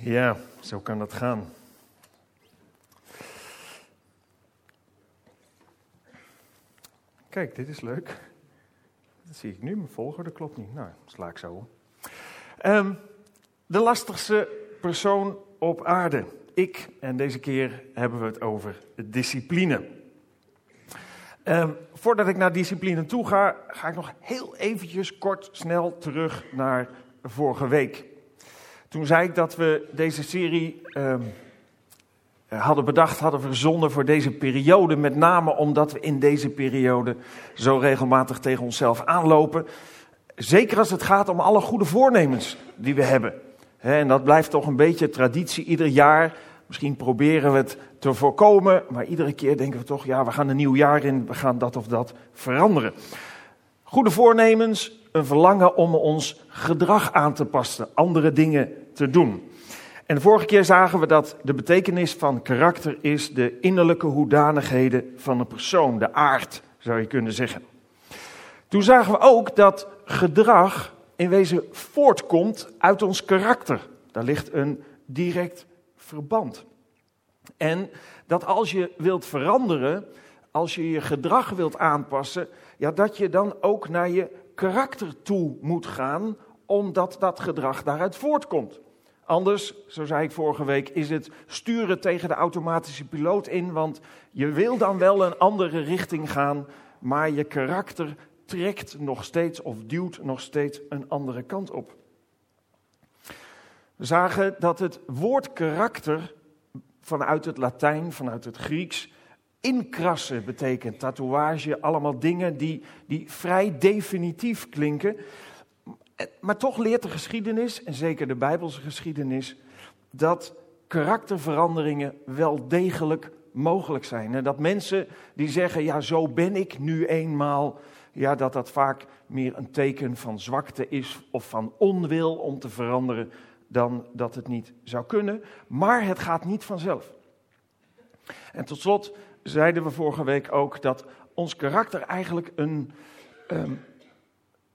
Ja, zo kan dat gaan. Kijk, dit is leuk. Dat zie ik nu, mijn volgorde klopt niet. Nou, sla ik zo. Ehm, de lastigste persoon op aarde. Ik, en deze keer hebben we het over discipline. Ehm, voordat ik naar discipline toe ga, ga ik nog heel eventjes kort snel terug naar vorige week. Toen zei ik dat we deze serie ehm, hadden bedacht, hadden verzonnen voor deze periode. Met name omdat we in deze periode zo regelmatig tegen onszelf aanlopen. Zeker als het gaat om alle goede voornemens die we hebben. En dat blijft toch een beetje traditie ieder jaar. Misschien proberen we het te voorkomen, maar iedere keer denken we toch, ja, we gaan een nieuw jaar in, we gaan dat of dat veranderen. Goede voornemens, een verlangen om ons gedrag aan te passen, andere dingen te doen. En de vorige keer zagen we dat de betekenis van karakter is de innerlijke hoedanigheden van een persoon, de aard zou je kunnen zeggen. Toen zagen we ook dat gedrag in wezen voortkomt uit ons karakter. Daar ligt een direct verband. En dat als je wilt veranderen, als je je gedrag wilt aanpassen, ja, dat je dan ook naar je karakter toe moet gaan, omdat dat gedrag daaruit voortkomt. Anders, zo zei ik vorige week, is het sturen tegen de automatische piloot in, want je wil dan wel een andere richting gaan, maar je karakter trekt nog steeds of duwt nog steeds een andere kant op. We zagen dat het woord karakter vanuit het Latijn, vanuit het Grieks, inkrassen betekent. Tatoeage, allemaal dingen die, die vrij definitief klinken. Maar toch leert de geschiedenis, en zeker de Bijbelse geschiedenis, dat karakterveranderingen wel degelijk mogelijk zijn. En dat mensen die zeggen, ja zo ben ik nu eenmaal, ja, dat dat vaak meer een teken van zwakte is of van onwil om te veranderen dan dat het niet zou kunnen. Maar het gaat niet vanzelf. En tot slot zeiden we vorige week ook dat ons karakter eigenlijk een, ehm,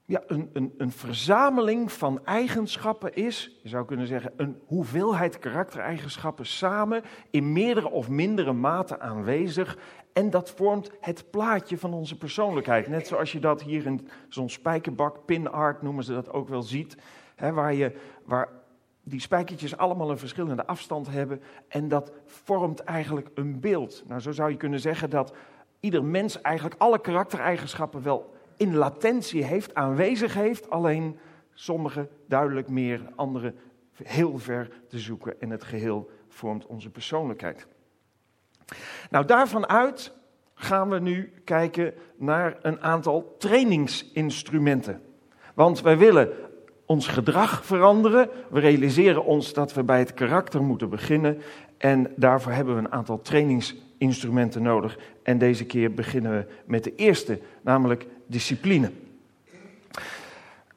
ja, een, een, een verzameling van eigenschappen is. Je zou kunnen zeggen een hoeveelheid karaktereigenschappen samen in meerdere of mindere mate aanwezig. En dat vormt het plaatje van onze persoonlijkheid. Net zoals je dat hier in zo'n spijkerbak, pinart noemen ze dat ook wel, ziet. Hè, waar, je, waar die spijkertjes allemaal een verschillende afstand hebben. En dat vormt eigenlijk een beeld. Nou, zo zou je kunnen zeggen dat ieder mens eigenlijk alle karaktereigenschappen wel in latentie heeft, aanwezig heeft. Alleen sommige duidelijk meer, andere heel ver te zoeken. En het geheel vormt onze persoonlijkheid. Nou, daarvan uit gaan we nu kijken naar een aantal trainingsinstrumenten. Want wij willen ons gedrag veranderen. We realiseren ons dat we bij het karakter moeten beginnen. En daarvoor hebben we een aantal trainingsinstrumenten nodig. En deze keer beginnen we met de eerste, namelijk discipline.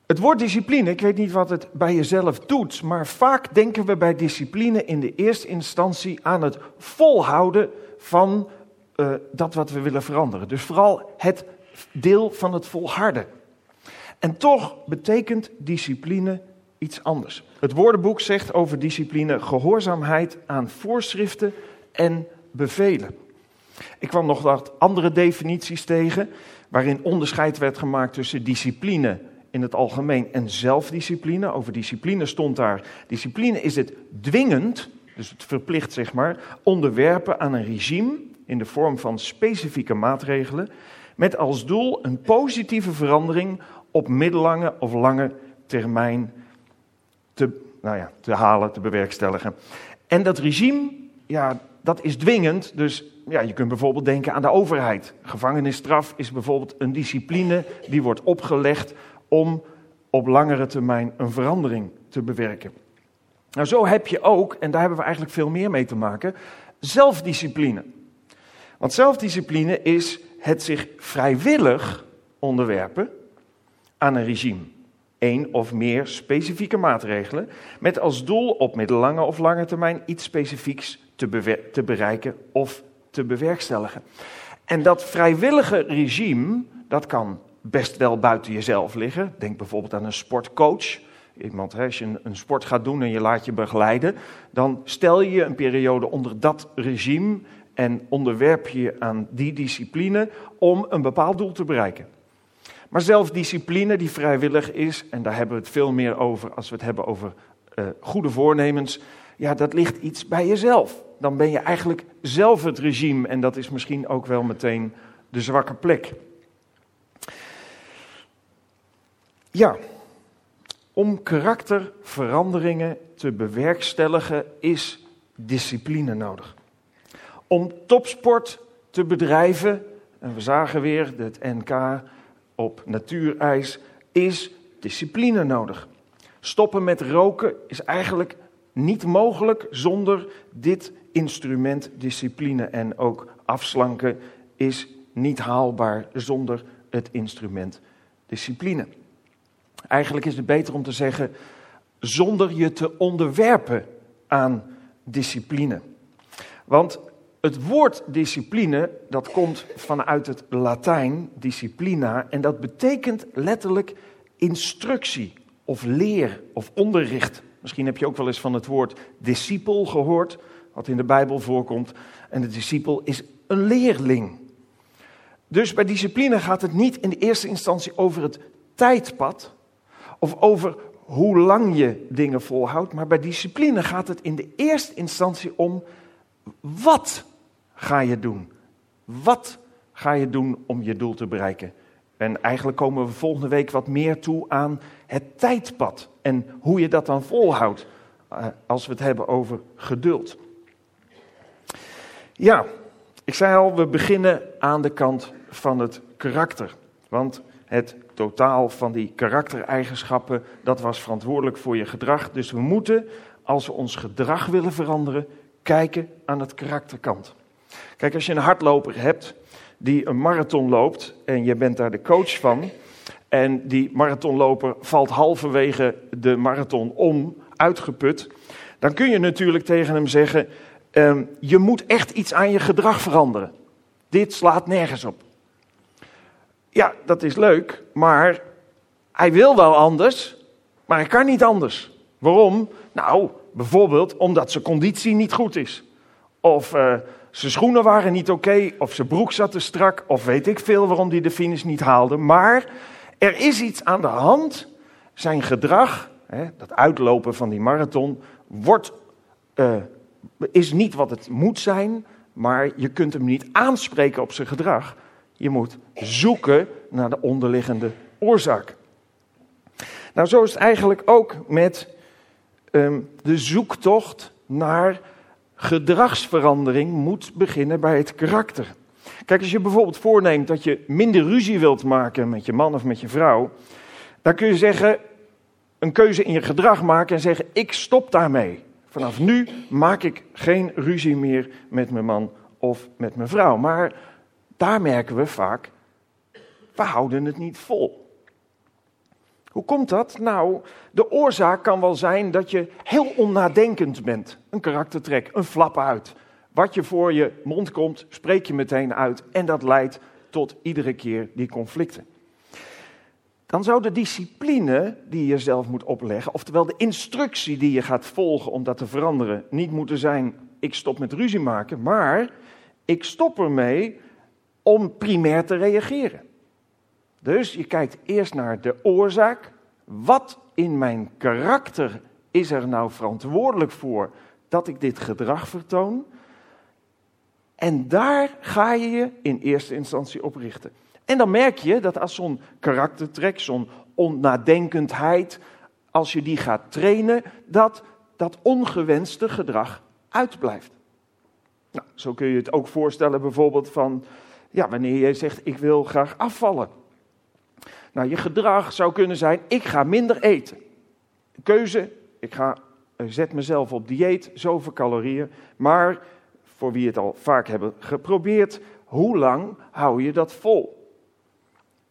Het woord discipline, ik weet niet wat het bij jezelf doet, maar vaak denken we bij discipline in de eerste instantie aan het volhouden van uh, dat wat we willen veranderen. Dus vooral het deel van het volharden. En toch betekent discipline iets anders. Het woordenboek zegt over discipline gehoorzaamheid aan voorschriften en bevelen. Ik kwam nog wat andere definities tegen, waarin onderscheid werd gemaakt tussen discipline in het algemeen en zelfdiscipline. Over discipline stond daar: discipline is het dwingend, dus het verplicht zeg maar, onderwerpen aan een regime in de vorm van specifieke maatregelen, met als doel een positieve verandering op middellange of lange termijn te, nou ja, te halen, te bewerkstelligen. En dat regime, ja, dat is dwingend. Dus ja, je kunt bijvoorbeeld denken aan de overheid. Gevangenisstraf is bijvoorbeeld een discipline die wordt opgelegd om op langere termijn een verandering te bewerken. Nou, zo heb je ook, en daar hebben we eigenlijk veel meer mee te maken, zelfdiscipline. Want zelfdiscipline is het zich vrijwillig onderwerpen aan een regime. Eén of meer specifieke maatregelen met als doel op middellange of lange termijn iets specifieks te, bereiken of te bewerkstelligen. En dat vrijwillige regime, dat kan best wel buiten jezelf liggen. Denk bijvoorbeeld aan een sportcoach Iemand, als je een, sport gaat doen en je laat je begeleiden, dan stel je een periode onder dat regime en onderwerp je aan die discipline om een bepaald doel te bereiken. Maar zelfdiscipline die vrijwillig is, en daar hebben we het veel meer over als we het hebben over uh, goede voornemens, ja, dat ligt iets bij jezelf. Dan ben je eigenlijk zelf het regime en dat is misschien ook wel meteen de zwakke plek. Ja, om karakterveranderingen te bewerkstelligen is discipline nodig. Om topsport te bedrijven, en we zagen weer het NK op natuurijs, is discipline nodig. Stoppen met roken is eigenlijk niet mogelijk zonder dit instrument discipline. En ook afslanken is niet haalbaar zonder het instrument discipline. Eigenlijk is het beter om te zeggen, zonder je te onderwerpen aan discipline. Want het woord discipline, dat komt vanuit het Latijn, disciplina, en dat betekent letterlijk instructie of leer of onderricht. Misschien heb je ook wel eens van het woord discipel gehoord, wat in de Bijbel voorkomt. En de discipel is een leerling. Dus bij discipline gaat het niet in de eerste instantie over het tijdpad of over hoe lang je dingen volhoudt, maar bij discipline gaat het in de eerste instantie om wat ga je doen? Wat ga je doen om je doel te bereiken? En eigenlijk komen we volgende week wat meer toe aan het tijdpad en hoe je dat dan volhoudt eh, als we het hebben over geduld. Ja, ik zei al, we beginnen aan de kant van het karakter. Want het totaal van die karaktereigenschappen, dat was verantwoordelijk voor je gedrag. Dus we moeten, als we ons gedrag willen veranderen, kijken aan het karakterkant. Kijk, als je een hardloper hebt die een marathon loopt en je bent daar de coach van, en die marathonloper valt halverwege de marathon om, uitgeput, dan kun je natuurlijk tegen hem zeggen: ehm, Je moet echt iets aan je gedrag veranderen. Dit slaat nergens op. Ja, dat is leuk, maar hij wil wel anders, maar hij kan niet anders. Waarom? Nou, bijvoorbeeld omdat zijn conditie niet goed is. Of uh, zijn schoenen waren niet oké, of zijn broek zat te strak, of weet ik veel waarom hij de finish niet haalde. Maar er is iets aan de hand. Zijn gedrag, hè, dat uitlopen van die marathon, wordt, uh, is niet wat het moet zijn, maar je kunt hem niet aanspreken op zijn gedrag. Je moet zoeken naar de onderliggende oorzaak. Nou, zo is het eigenlijk ook met um, de zoektocht naar gedragsverandering moet beginnen bij het karakter. Kijk, als je bijvoorbeeld voorneemt dat je minder ruzie wilt maken met je man of met je vrouw, dan kun je zeggen, een keuze in je gedrag maken en zeggen: Ik stop daarmee. Vanaf nu maak ik geen ruzie meer met mijn man of met mijn vrouw. Maar daar merken we vaak, we houden het niet vol. Hoe komt dat? Nou, de oorzaak kan wel zijn dat je heel onnadenkend bent. Een karaktertrek, een flap uit. Wat je voor je mond komt, spreek je meteen uit. En dat leidt tot iedere keer die conflicten. Dan zou de discipline die je zelf moet opleggen, oftewel de instructie die je gaat volgen om dat te veranderen, niet moeten zijn: ik stop met ruzie maken, maar ik stop ermee om primair te reageren. Dus je kijkt eerst naar de oorzaak. Wat in mijn karakter is er nou verantwoordelijk voor dat ik dit gedrag vertoon? En daar ga je je in eerste instantie op richten. En dan merk je dat als zo'n karaktertrek, zo'n onnadenkendheid, als je die gaat trainen, dat dat ongewenste gedrag uitblijft. Nou, zo kun je het ook voorstellen bijvoorbeeld van, ja, wanneer je zegt ik wil graag afvallen. Nou, je gedrag zou kunnen zijn, ik ga minder eten. Keuze, ik ga, eh, zet mezelf op dieet, zoveel calorieën. Maar voor wie het al vaak hebben geprobeerd, hoe lang hou je dat vol?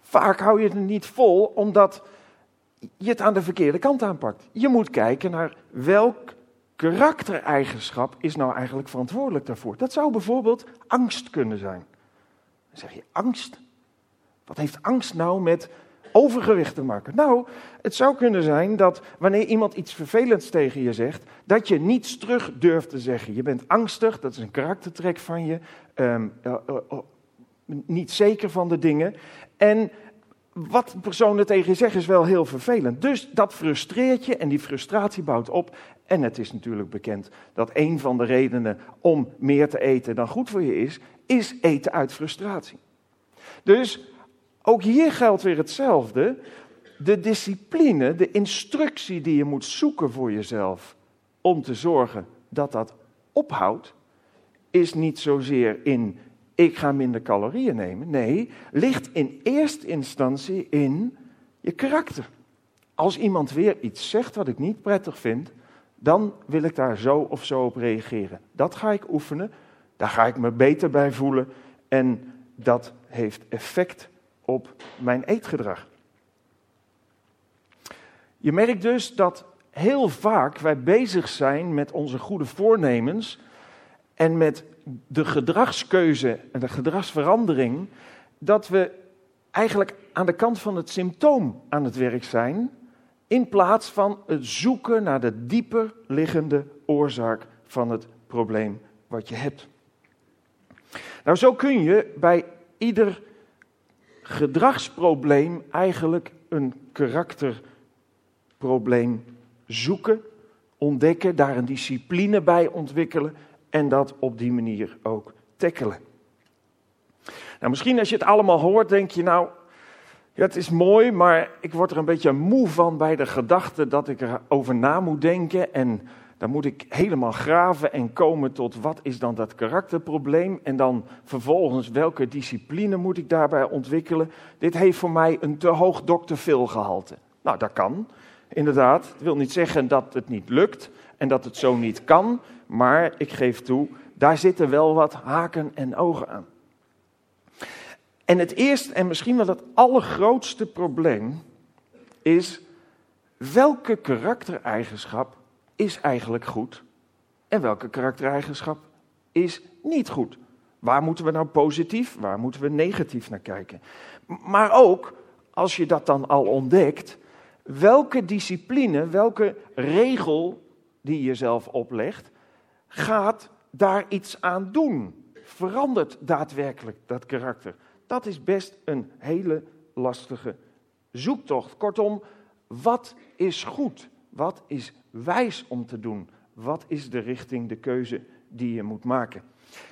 Vaak hou je het niet vol omdat je het aan de verkeerde kant aanpakt. Je moet kijken naar welk karaktereigenschap is nou eigenlijk verantwoordelijk daarvoor. Dat zou bijvoorbeeld angst kunnen zijn. Dan zeg je angst? Wat heeft angst nou met overgewicht te maken? Nou, het zou kunnen zijn dat wanneer iemand iets vervelends tegen je zegt, dat je niets terug durft te zeggen. Je bent angstig, dat is een karaktertrek van je, um, niet zeker van de dingen. En wat personen tegen je zeggen is wel heel vervelend. Dus dat frustreert je en die frustratie bouwt op. En het is natuurlijk bekend dat een van de redenen om meer te eten dan goed voor je is, is eten uit frustratie. Dus ook hier geldt weer hetzelfde. De discipline, de instructie die je moet zoeken voor jezelf om te zorgen dat dat ophoudt, is niet zozeer in ik ga minder calorieën nemen. Nee, ligt in eerste instantie in je karakter. Als iemand weer iets zegt wat ik niet prettig vind, dan wil ik daar zo of zo op reageren. Dat ga ik oefenen, daar ga ik me beter bij voelen en dat heeft effect op mijn eetgedrag. Je merkt dus dat heel vaak wij bezig zijn met onze goede voornemens en met de gedragskeuze en de gedragsverandering, dat we eigenlijk aan de kant van het symptoom aan het werk zijn, in plaats van het zoeken naar de dieper liggende oorzaak van het probleem wat je hebt. Nou, zo kun je bij ieder gedragsprobleem eigenlijk een karakterprobleem zoeken, ontdekken, daar een discipline bij ontwikkelen en dat op die manier ook tackelen. Nou, misschien als je het allemaal hoort, denk je nou, ja, het is mooi, maar ik word er een beetje moe van bij de gedachte dat ik erover na moet denken. En dan moet ik helemaal graven en komen tot wat is dan dat karakterprobleem. En dan vervolgens welke discipline moet ik daarbij ontwikkelen. Dit heeft voor mij een te hoog. Phil gehalte. Nou, dat kan, inderdaad. Dat wil niet zeggen dat het niet lukt en dat het zo niet kan. Maar ik geef toe, daar zitten wel wat haken en ogen aan. En het eerste en misschien wel het allergrootste probleem is welke karaktereigenschap is eigenlijk goed en welke karaktereigenschap is niet goed. Waar moeten we nou positief, waar moeten we negatief naar kijken? Maar ook, als je dat dan al ontdekt, welke discipline, welke regel die je zelf oplegt, gaat daar iets aan doen. Verandert daadwerkelijk dat karakter. Dat is best een hele lastige zoektocht. Kortom, wat is goed? Wat is wijs om te doen? Wat is de richting, de keuze die je moet maken?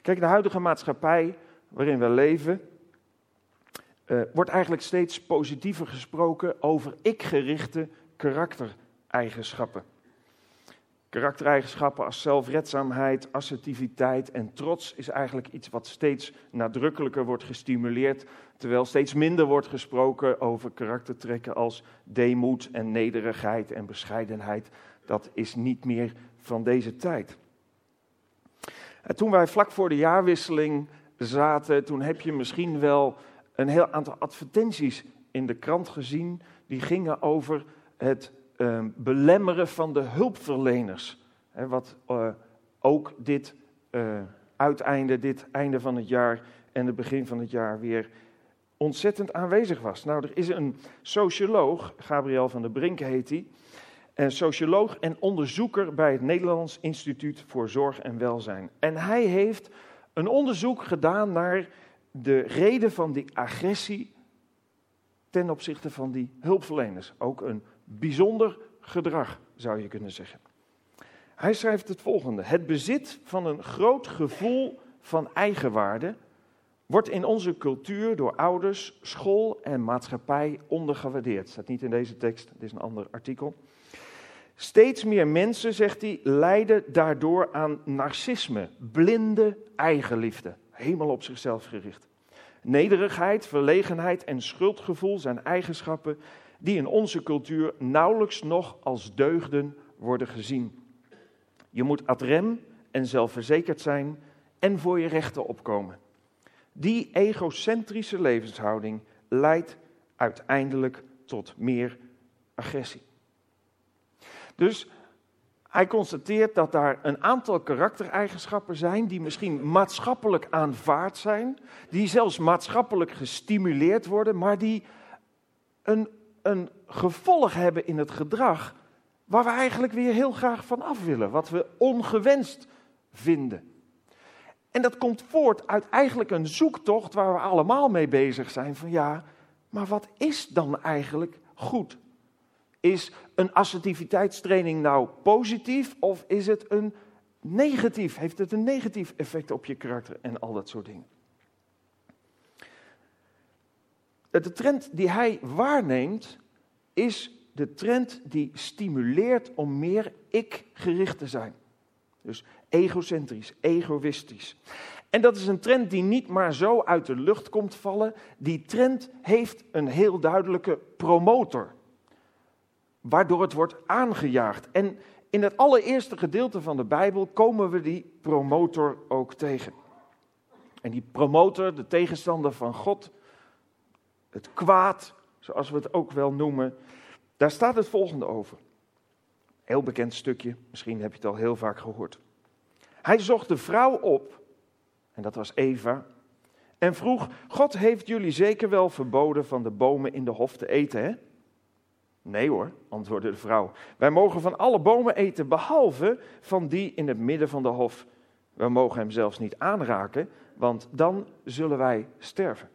Kijk, de huidige maatschappij waarin we leven, uh, wordt eigenlijk steeds positiever gesproken over ik-gerichte karaktereigenschappen. Karaktereigenschappen als zelfredzaamheid, assertiviteit en trots is eigenlijk iets wat steeds nadrukkelijker wordt gestimuleerd, terwijl steeds minder wordt gesproken over karaktertrekken als deemoed en nederigheid en bescheidenheid. Dat is niet meer van deze tijd. En toen wij vlak voor de jaarwisseling zaten, toen heb je misschien wel een heel aantal advertenties in de krant gezien die gingen over het uh, belemmeren van de hulpverleners. Wat uh, ook dit uh, uiteinde, dit einde van het jaar en het begin van het jaar weer ontzettend aanwezig was. Nou, er is een socioloog, Gabriel van der Brink heet hij, een socioloog en onderzoeker bij het Nederlands Instituut voor Zorg en Welzijn. En hij heeft een onderzoek gedaan naar de reden van die agressie ten opzichte van die hulpverleners. Ook een bijzonder gedrag, zou je kunnen zeggen. Hij schrijft het volgende: Het bezit van een groot gevoel van eigenwaarde wordt in onze cultuur door ouders, school en maatschappij ondergewaardeerd. Staat niet in deze tekst, dit is een ander artikel. Steeds meer mensen, zegt hij, lijden daardoor aan narcisme, blinde eigenliefde, helemaal op zichzelf gericht. Nederigheid, verlegenheid en schuldgevoel zijn eigenschappen die in onze cultuur nauwelijks nog als deugden worden gezien. Je moet adrem en zelfverzekerd zijn en voor je rechten opkomen. Die egocentrische levenshouding leidt uiteindelijk tot meer agressie. Dus hij constateert dat daar een aantal karaktereigenschappen zijn die misschien maatschappelijk aanvaard zijn, die zelfs maatschappelijk gestimuleerd worden, maar die een, een gevolg hebben in het gedrag waar we eigenlijk weer heel graag van af willen, wat we ongewenst vinden. En dat komt voort uit eigenlijk een zoektocht waar we allemaal mee bezig zijn van ja, maar wat is dan eigenlijk goed? Is een assertiviteitstraining nou positief of is het een negatief? Heeft het een negatief effect op je karakter en al dat soort dingen? De trend die hij waarneemt is de trend die stimuleert om meer ik-gericht te zijn. Dus egocentrisch, egoïstisch. En dat is een trend die niet maar zo uit de lucht komt vallen. Die trend heeft een heel duidelijke promotor, waardoor het wordt aangejaagd. En in het allereerste gedeelte van de Bijbel komen we die promotor ook tegen. En die promotor, de tegenstander van God, het kwaad, zoals we het ook wel noemen, daar staat het volgende over. Heel bekend stukje, misschien heb je het al heel vaak gehoord. Hij zocht de vrouw op, en dat was Eva, en vroeg: God heeft jullie zeker wel verboden van de bomen in de hof te eten, hè? Nee hoor, antwoordde de vrouw. Wij mogen van alle bomen eten, behalve van die in het midden van de hof. We mogen hem zelfs niet aanraken, want dan zullen wij sterven.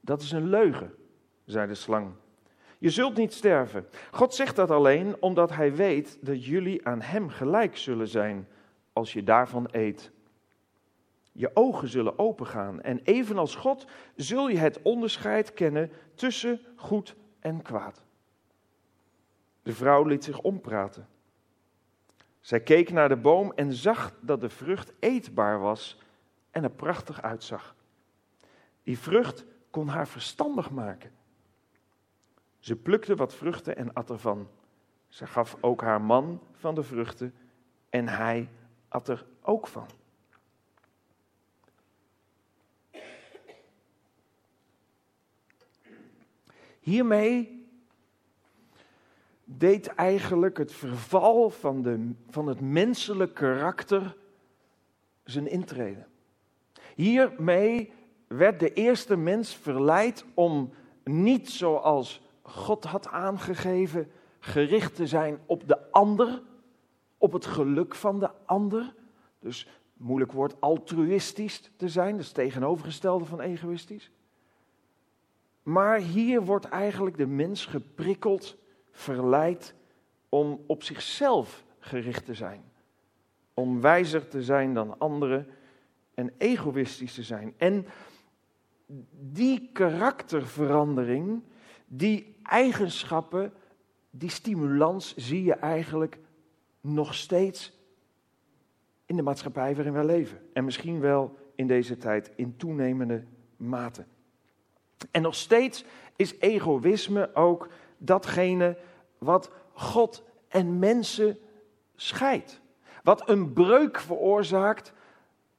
Dat is een leugen, zei de slang. Je zult niet sterven. God zegt dat alleen omdat hij weet dat jullie aan hem gelijk zullen zijn als je daarvan eet. Je ogen zullen opengaan en evenals God zul je het onderscheid kennen tussen goed en kwaad. De vrouw liet zich ompraten. Zij keek naar de boom en zag dat de vrucht eetbaar was en er prachtig uitzag. Die vrucht kon haar verstandig maken. Ze plukte wat vruchten en at ervan. Ze gaf ook haar man van de vruchten en hij at er ook van. Hiermee deed eigenlijk het verval van, de, van het menselijk karakter zijn intrede. Hiermee werd de eerste mens verleid om niet zoals God had aangegeven, gericht te zijn op de ander, op het geluk van de ander. Dus moeilijk woord altruïstisch te zijn, dat is het tegenovergestelde van egoïstisch. Maar hier wordt eigenlijk de mens geprikkeld, verleid om op zichzelf gericht te zijn. Om wijzer te zijn dan anderen en egoïstisch te zijn. En die karakterverandering, die eigenschappen, die stimulans zie je eigenlijk nog steeds in de maatschappij waarin wij leven. En misschien wel in deze tijd in toenemende mate. En nog steeds is egoïsme ook datgene wat God en mensen scheidt. Wat een breuk veroorzaakt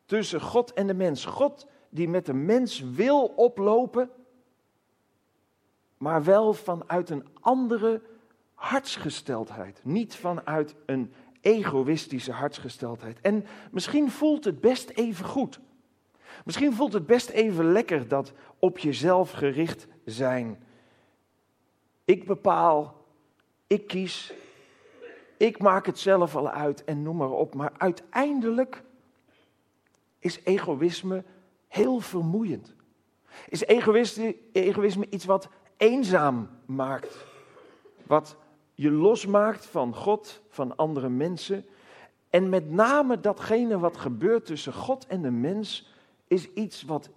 tussen God en de mens. God die met de mens wil oplopen, maar wel vanuit een andere hartsgesteldheid. Niet vanuit een egoïstische hartsgesteldheid. En misschien voelt het best even goed. Misschien voelt het best even lekker dat op jezelf gericht zijn. Ik bepaal, ik kies, ik maak het zelf al uit en noem maar op. Maar uiteindelijk is egoïsme heel vermoeiend. Is egoïsme, iets wat eenzaam maakt? Wat je losmaakt van God, van andere mensen? En met name datgene wat gebeurt tussen God en de mens, is iets wat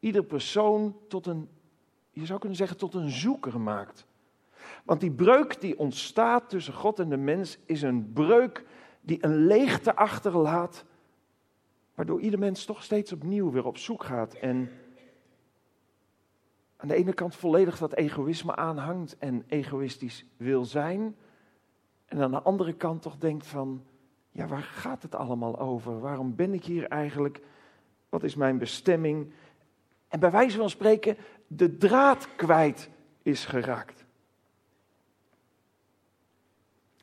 ieder persoon tot een, je zou kunnen zeggen, tot een zoeker maakt. Want die breuk die ontstaat tussen God en de mens is een breuk die een leegte achterlaat Waardoor ieder mens toch steeds opnieuw weer op zoek gaat en aan de ene kant volledig dat egoïsme aanhangt en egoïstisch wil zijn. En aan de andere kant toch denkt van, ja waar gaat het allemaal over? Waarom ben ik hier eigenlijk? Wat is mijn bestemming? En bij wijze van spreken de draad kwijt is geraakt.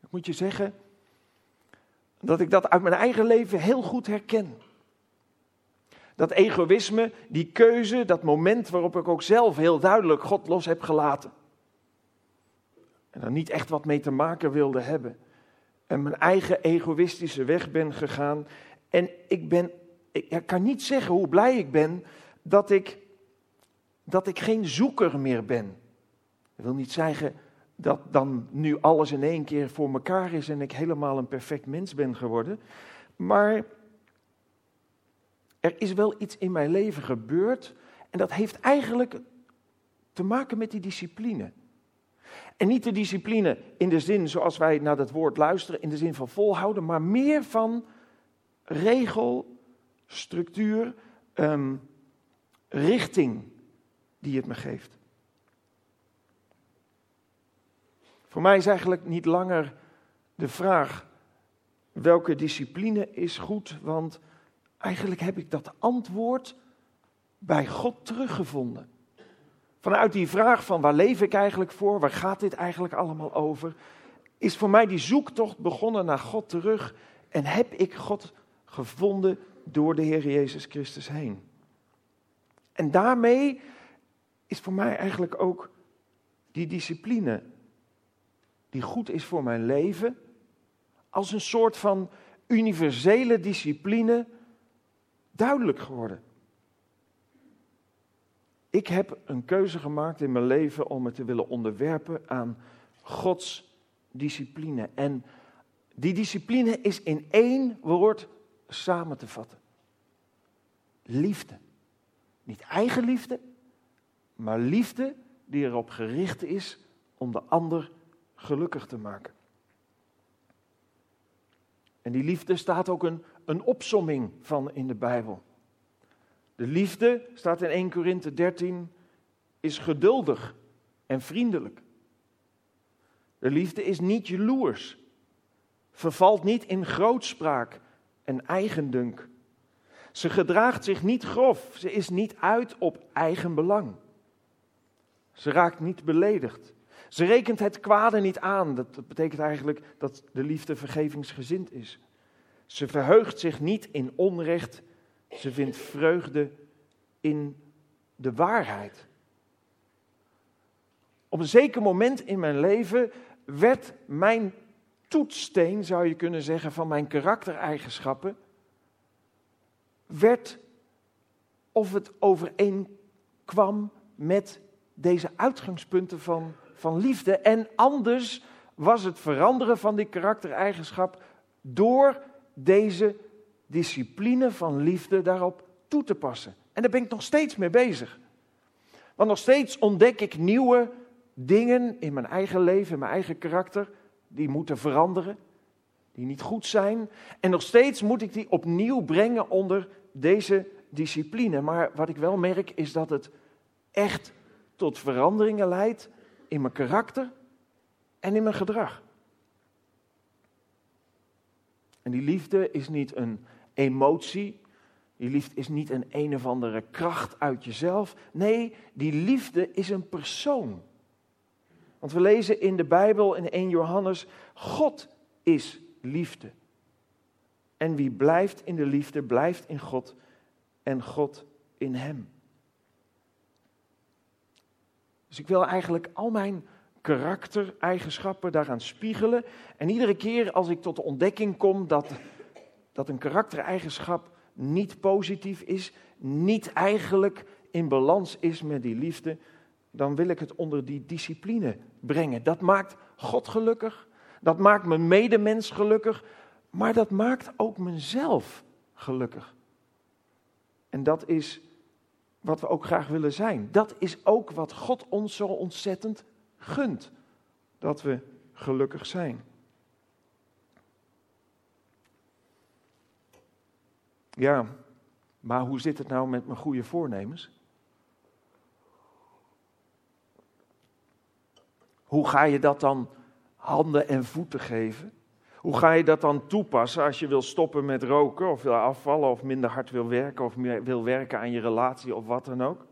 Ik moet je zeggen dat ik dat uit mijn eigen leven heel goed herken. Dat egoïsme, die keuze, dat moment waarop ik ook zelf heel duidelijk God los heb gelaten. En er niet echt wat mee te maken wilde hebben. En mijn eigen egoïstische weg ben gegaan. En ik ben, ik kan niet zeggen hoe blij ik ben dat ik, dat ik geen zoeker meer ben. Dat wil niet zeggen dat dan nu alles in één keer voor elkaar is en ik helemaal een perfect mens ben geworden. Maar er is wel iets in mijn leven gebeurd en dat heeft eigenlijk te maken met die discipline. En niet de discipline in de zin zoals wij naar dat woord luisteren, in de zin van volhouden, maar meer van regel, structuur, ehm, richting die het me geeft. Voor mij is eigenlijk niet langer de vraag welke discipline is goed, want eigenlijk heb ik dat antwoord bij God teruggevonden. Vanuit die vraag van waar leef ik eigenlijk voor, waar gaat dit eigenlijk allemaal over, is voor mij die zoektocht begonnen naar God terug en heb ik God gevonden door de Heer Jezus Christus heen. En daarmee is voor mij eigenlijk ook die discipline die goed is voor mijn leven, als een soort van universele discipline duidelijk geworden. Ik heb een keuze gemaakt in mijn leven om me te willen onderwerpen aan Gods discipline. En die discipline is in één woord samen te vatten. Liefde. Niet eigen liefde, maar liefde die erop gericht is om de ander gelukkig te maken. En die liefde staat ook een, een opsomming van in de Bijbel. De liefde, staat in 1 Korinthe 13, is geduldig en vriendelijk. De liefde is niet jaloers, vervalt niet in grootspraak en eigendunk. Ze gedraagt zich niet grof, ze is niet uit op eigen belang. Ze raakt niet beledigd. Ze rekent het kwade niet aan. Dat betekent eigenlijk dat de liefde vergevingsgezind is. Ze verheugt zich niet in onrecht. Ze vindt vreugde in de waarheid. Op een zeker moment in mijn leven werd mijn toetssteen, zou je kunnen zeggen, van mijn karaktereigenschappen, werd of het overeenkwam met deze uitgangspunten van van liefde. En anders was het veranderen van die karaktereigenschap door deze discipline van liefde daarop toe te passen. En daar ben ik nog steeds mee bezig. Want nog steeds ontdek ik nieuwe dingen in mijn eigen leven, in mijn eigen karakter, die moeten veranderen, die niet goed zijn. En nog steeds moet ik die opnieuw brengen onder deze discipline. Maar wat ik wel merk is dat het echt tot veranderingen leidt in mijn karakter en in mijn gedrag. En die liefde is niet een emotie. Die liefde is niet een een of andere kracht uit jezelf. Nee, die liefde is een persoon. Want we lezen in de Bijbel in 1 Johannes: God is liefde. En wie blijft in de liefde, blijft in God en God in hem. Dus ik wil eigenlijk al mijn karaktereigenschappen daaraan spiegelen. En iedere keer als ik tot de ontdekking kom dat, dat een karaktereigenschap niet positief is, niet eigenlijk in balans is met die liefde, dan wil ik het onder die discipline brengen. Dat maakt God gelukkig, dat maakt mijn medemens gelukkig, maar dat maakt ook mezelf gelukkig. En dat is wat we ook graag willen zijn. Dat is ook wat God ons zo ontzettend gunt. Dat we gelukkig zijn. Ja, maar hoe zit het nou met mijn goede voornemens? Hoe ga je dat dan handen en voeten geven? Hoe ga je dat dan toepassen als je wil stoppen met roken of wil afvallen of minder hard wil werken of meer wil werken aan je relatie of wat dan ook?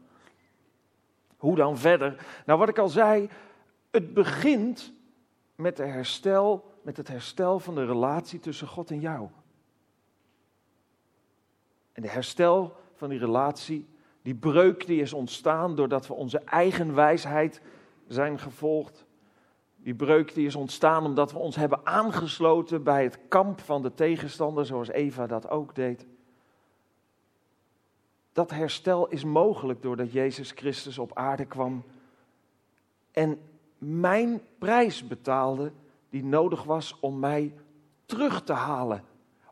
Hoe dan verder? Nou, wat ik al zei, het begint met, de herstel, met het herstel van de relatie tussen God en jou. En de herstel van die relatie. Die breuk die is ontstaan doordat we onze eigen wijsheid zijn gevolgd. Die breuk die is ontstaan omdat we ons hebben aangesloten bij het kamp van de tegenstander, zoals Eva dat ook deed. Dat herstel is mogelijk doordat Jezus Christus op aarde kwam en mijn prijs betaalde die nodig was om mij terug te halen.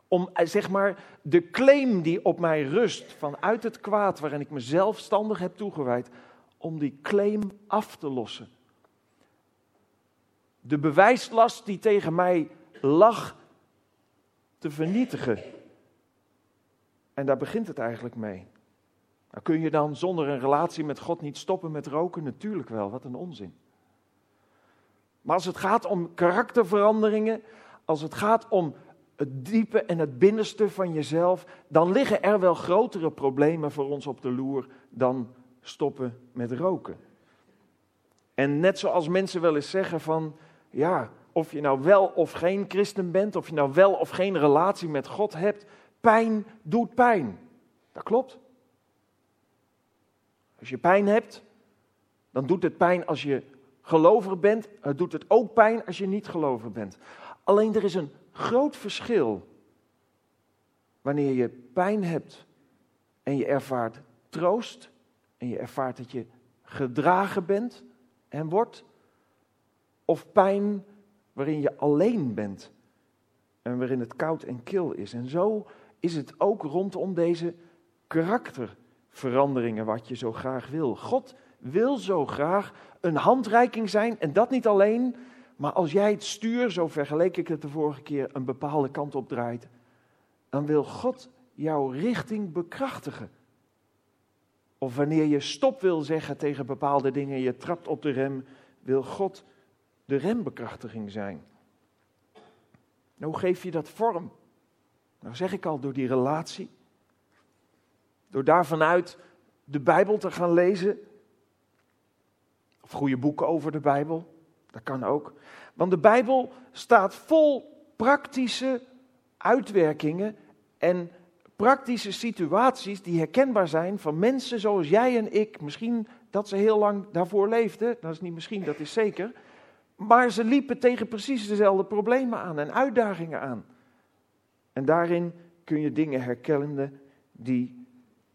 Om eh, zeg maar de claim die op mij rust vanuit het kwaad waarin ik mezelf zelfstandig heb toegewijd, om die claim af te lossen. De bewijslast die tegen mij lag te vernietigen. En daar begint het eigenlijk mee. Nou, kun je dan zonder een relatie met God niet stoppen met roken? Natuurlijk wel, wat een onzin. Maar als het gaat om karakterveranderingen, als het gaat om het diepe en het binnenste van jezelf, dan liggen er wel grotere problemen voor ons op de loer dan stoppen met roken. En net zoals mensen wel eens zeggen van, ja, of je nou wel of geen christen bent, of je nou wel of geen relatie met God hebt, pijn doet pijn. Dat klopt. Als je pijn hebt, dan doet het pijn als je gelover bent. Het doet het ook pijn als je niet gelover bent. Alleen er is een groot verschil wanneer je pijn hebt en je ervaart troost en je ervaart dat je gedragen bent en wordt, of pijn waarin je alleen bent en waarin het koud en kil is. En zo is het ook rondom deze karakterveranderingen wat je zo graag wil. God wil zo graag een handreiking zijn en dat niet alleen, maar als jij het stuur, zo vergeleek ik het de vorige keer, een bepaalde kant op draait, dan wil God jouw richting bekrachtigen. Of wanneer je stop wil zeggen tegen bepaalde dingen, je trapt op de rem, wil God de rembekrachtiging zijn. Nou, hoe geef je dat vorm? Nou zeg ik al, door die relatie. Door daar vanuit de Bijbel te gaan lezen. Of goede boeken over de Bijbel. Dat kan ook. Want de Bijbel staat vol praktische uitwerkingen en praktische situaties die herkenbaar zijn van mensen zoals jij en ik. Misschien dat ze heel lang daarvoor leefden, dat is niet misschien, dat is zeker. Maar ze liepen tegen precies dezelfde problemen aan en uitdagingen aan. En daarin kun je dingen herkennen die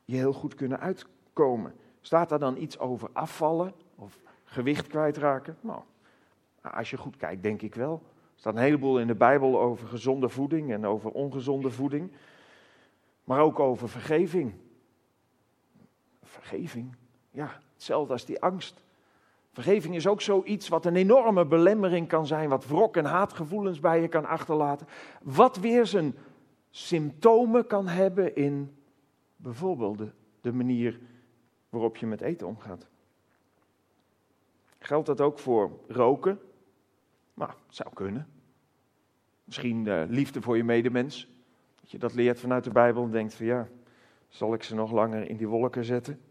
je heel goed kunnen uitkomen. Staat daar dan iets over afvallen of gewicht kwijtraken? Nou, als je goed kijkt, denk ik wel. Er staat een heleboel in de Bijbel over gezonde voeding en over ongezonde voeding. Maar ook over vergeving. Vergeving, ja, hetzelfde als die angst. Vergeving is ook zoiets wat een enorme belemmering kan zijn, wat wrok en haatgevoelens bij je kan achterlaten. Wat weer zijn symptomen kan hebben in bijvoorbeeld de, de manier waarop je met eten omgaat. Geldt dat ook voor roken? Nou, zou kunnen. Misschien uh, liefde voor je medemens. Dat je dat leert vanuit de Bijbel en denkt van ja, zal ik ze nog langer in die wolken zetten?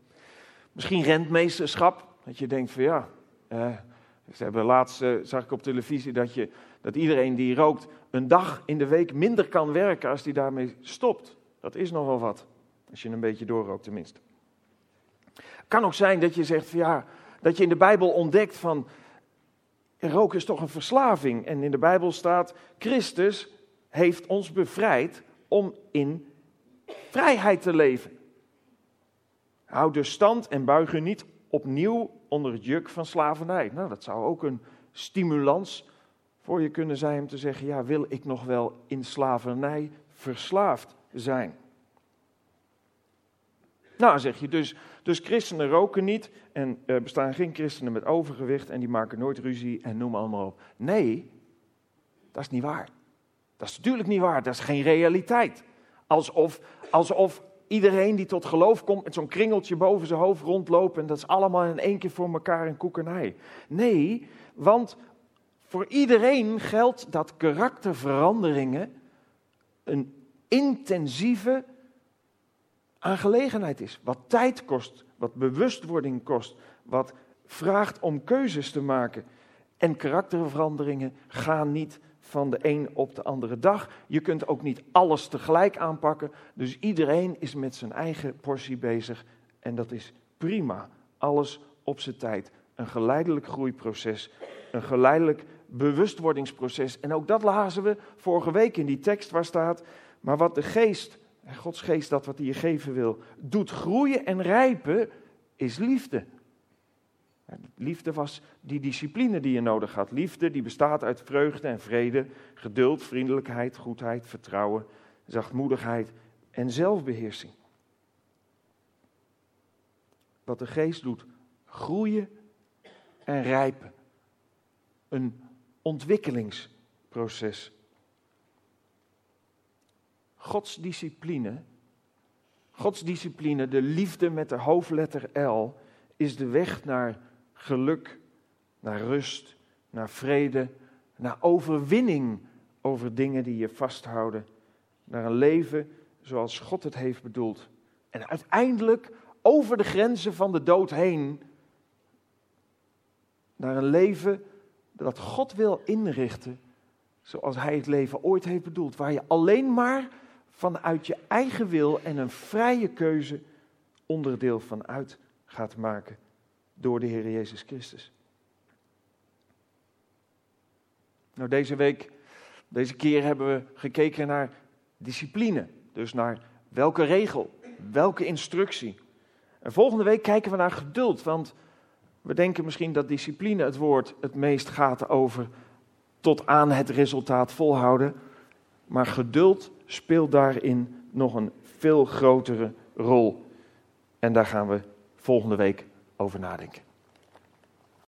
Misschien rentmeesterschap. Dat je denkt van ja, uh, ze hebben laatst, uh, zag ik op televisie dat, je, dat iedereen die rookt een dag in de week minder kan werken als die daarmee stopt. Dat is nogal wat, als je een beetje doorrookt tenminste. Kan ook zijn dat je zegt van ja, dat je in de Bijbel ontdekt van roken is toch een verslaving. En in de Bijbel staat, Christus heeft ons bevrijd om in vrijheid te leven. Houd dus stand en buig u niet opnieuw onder het juk van slavernij. Nou, dat zou ook een stimulans voor je kunnen zijn om te zeggen, ja, wil ik nog wel in slavernij verslaafd zijn? Nou, zeg je dus, dus christenen roken niet en er bestaan geen christenen met overgewicht en die maken nooit ruzie en noem allemaal op. Nee, dat is niet waar. Dat is natuurlijk niet waar, dat is geen realiteit. Alsof, alsof iedereen die tot geloof komt met zo'n kringeltje boven zijn hoofd rondlopen en dat is allemaal in één keer voor elkaar een koekenij. Nee, want voor iedereen geldt dat karakterveranderingen een intensieve aangelegenheid is. Wat tijd kost, wat bewustwording kost, wat vraagt om keuzes te maken. En karakterveranderingen gaan niet van de een op de andere dag. Je kunt ook niet alles tegelijk aanpakken. Dus iedereen is met zijn eigen portie bezig. En dat is prima. Alles op zijn tijd. Een geleidelijk groeiproces. Een geleidelijk bewustwordingsproces. En ook dat lazen we vorige week in die tekst waar staat. Maar wat de geest, Gods geest, dat wat hij je geven wil, doet groeien en rijpen, is liefde. Liefde was die discipline die je nodig had. Liefde die bestaat uit vreugde en vrede, geduld, vriendelijkheid, goedheid, vertrouwen, zachtmoedigheid en zelfbeheersing. Wat de geest doet, groeien en rijpen. Een ontwikkelingsproces. Gods discipline, Gods discipline, de liefde met de hoofdletter L, is de weg naar geluk, naar rust, naar vrede, naar overwinning over dingen die je vasthouden, naar een leven zoals God het heeft bedoeld. En uiteindelijk over de grenzen van de dood heen, naar een leven dat God wil inrichten zoals Hij het leven ooit heeft bedoeld, waar je alleen maar vanuit je eigen wil en een vrije keuze onderdeel van uit gaat maken door de Heer Jezus Christus. Nou, deze week, deze keer hebben we gekeken naar discipline. Dus naar welke regel, welke instructie. En volgende week kijken we naar geduld, want we denken misschien dat discipline het woord het meest gaat over tot aan het resultaat volhouden. Maar geduld speelt daarin nog een veel grotere rol. En daar gaan we volgende week over nadenken.